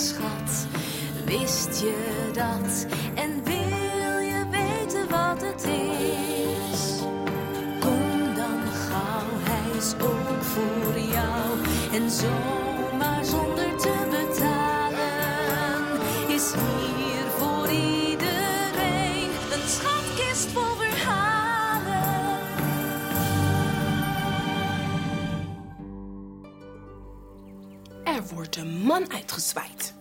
schat. Wist je dat? En wil je weten wat het is? Kom dan gauw, hij is ook voor jou. En zomaar zonder te betalen is hier voor iedereen een schatkist vol verhalen. Er wordt een man uitgezwaaid.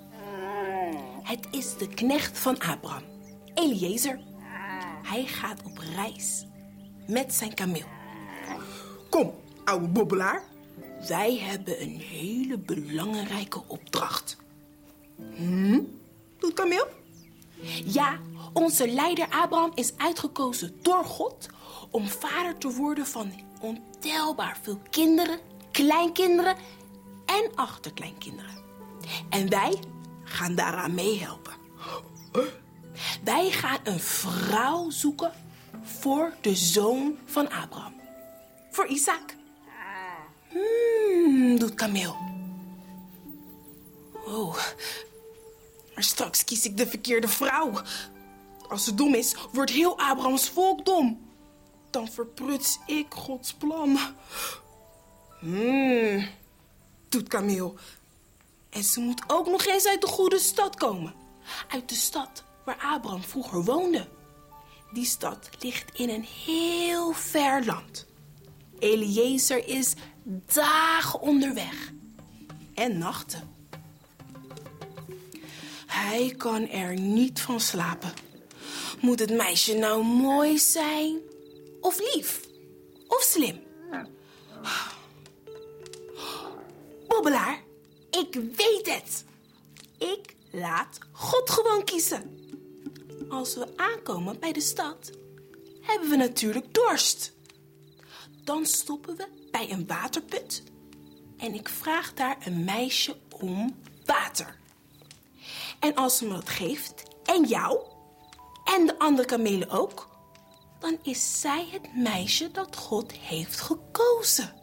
Het is de knecht van Abraham, Eliezer. Hij gaat op reis met zijn kameel. Kom, ouwe bobbelaar. Wij hebben een hele belangrijke opdracht. Doet kameel? Ja, onze leider Abraham is uitgekozen door God om vader te worden van ontelbaar veel kinderen, kleinkinderen en achterkleinkinderen. En wij gaan daaraan meehelpen. Wij gaan een vrouw zoeken voor de zoon van Abraham. Voor Isaac. Hmm, doet Kameel. Oh, maar straks kies ik de verkeerde vrouw. Als ze dom is, wordt heel Abrahams volk dom. Dan verpruts ik Gods plan. Hmm, doet kameel. En ze moet ook nog eens uit de goede stad komen. Uit de stad waar Abraham vroeger woonde. Die stad ligt in een heel ver land. Eliezer is dagen onderweg. En nachten. Hij kan er niet van slapen. Moet het meisje nou mooi zijn? Of lief? Of slim? Bobbelaar, ik weet het. Ik laat God gewoon kiezen. Als we aankomen bij de stad, hebben we natuurlijk dorst. Dan stoppen we bij een waterput en ik vraag daar een meisje om water. En als ze me dat geeft, en jou, en de andere kamelen ook, dan is zij het meisje dat God heeft gekozen.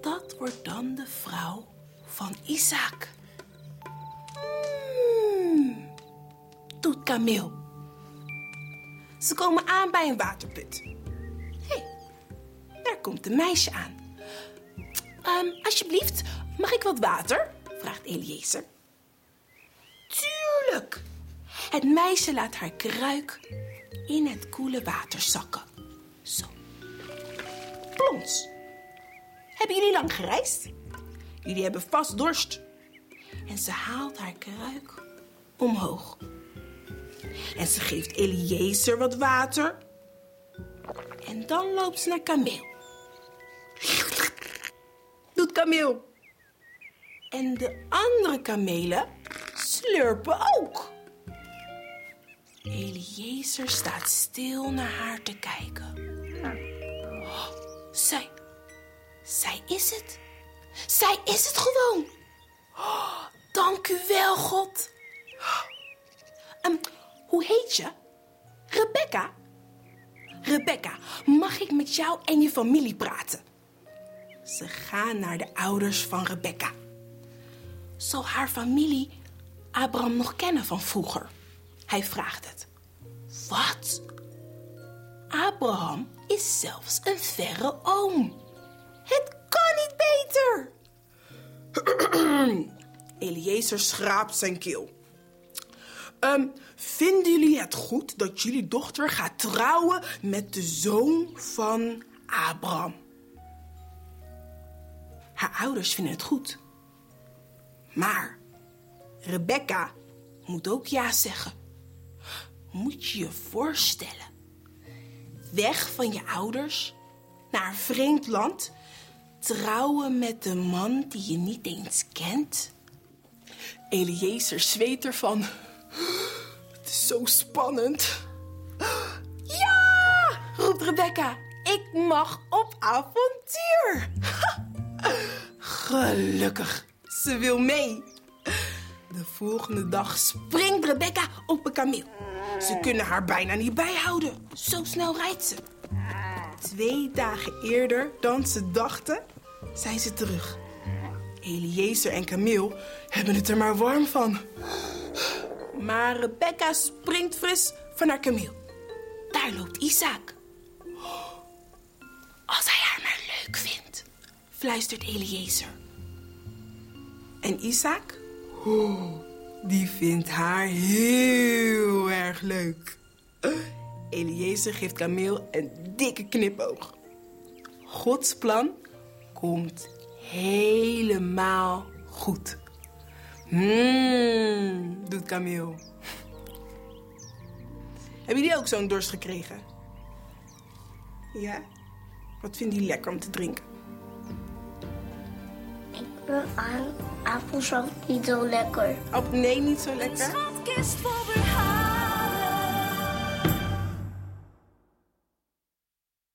Dat wordt dan de vrouw van Isaac. Hmm, doet kameel. Ze komen aan bij een waterput. Hé, hey, daar komt een meisje aan. Ehm, alsjeblieft, mag ik wat water? vraagt Eliezer. Tuurlijk. Het meisje laat haar kruik in het koele water zakken. Zo. Plons. Hebben jullie lang gereisd? Jullie hebben vast dorst. En ze haalt haar kruik omhoog. En ze geeft Eliezer wat water. En dan loopt ze naar Kameel. Doet Kameel. En de andere kamelen slurpen ook. Eliezer staat stil naar haar te kijken. Oh, zij, zij is het. Zij is het gewoon. Dank u wel, God. Ehm, hoe heet je? Rebecca? Rebecca, mag ik met jou en je familie praten? Ze gaan naar de ouders van Rebecca. Zal haar familie Abraham nog kennen van vroeger? Hij vraagt het. Wat? Abraham is zelfs een verre oom. Het. Eliezer schraapt zijn keel. Ehm, vinden jullie het goed dat jullie dochter gaat trouwen met de zoon van Abraham? Haar ouders vinden het goed. Maar Rebecca moet ook ja zeggen. Moet je je voorstellen. Weg van je ouders naar een vreemd land. Trouwen met een man die je niet eens kent. Eliezer zweet ervan. Het is zo spannend. Ja, roept Rebecca. Ik mag op avontuur. Gelukkig, ze wil mee. De volgende dag springt Rebecca op een kameel. Ze kunnen haar bijna niet bijhouden. Zo snel rijdt ze. Twee dagen eerder dan ze dachten, zijn ze terug. Eliezer en Camille hebben het er maar warm van. Maar Rebecca springt fris van haar Camille. Daar loopt Isaac. Als hij haar maar leuk vindt, fluistert Eliezer. En Isaac? Oh, die vindt haar heel erg leuk. Eliezer geeft Camille een dikke knipoog. Gods plan komt helemaal goed. Mmm, doet Camille. Hebben jullie ook zo'n dorst gekregen? Ja? Wat vinden jullie lekker om te drinken? Ik vind appelsap niet zo lekker. Oh, nee, niet zo lekker. Schatkist vol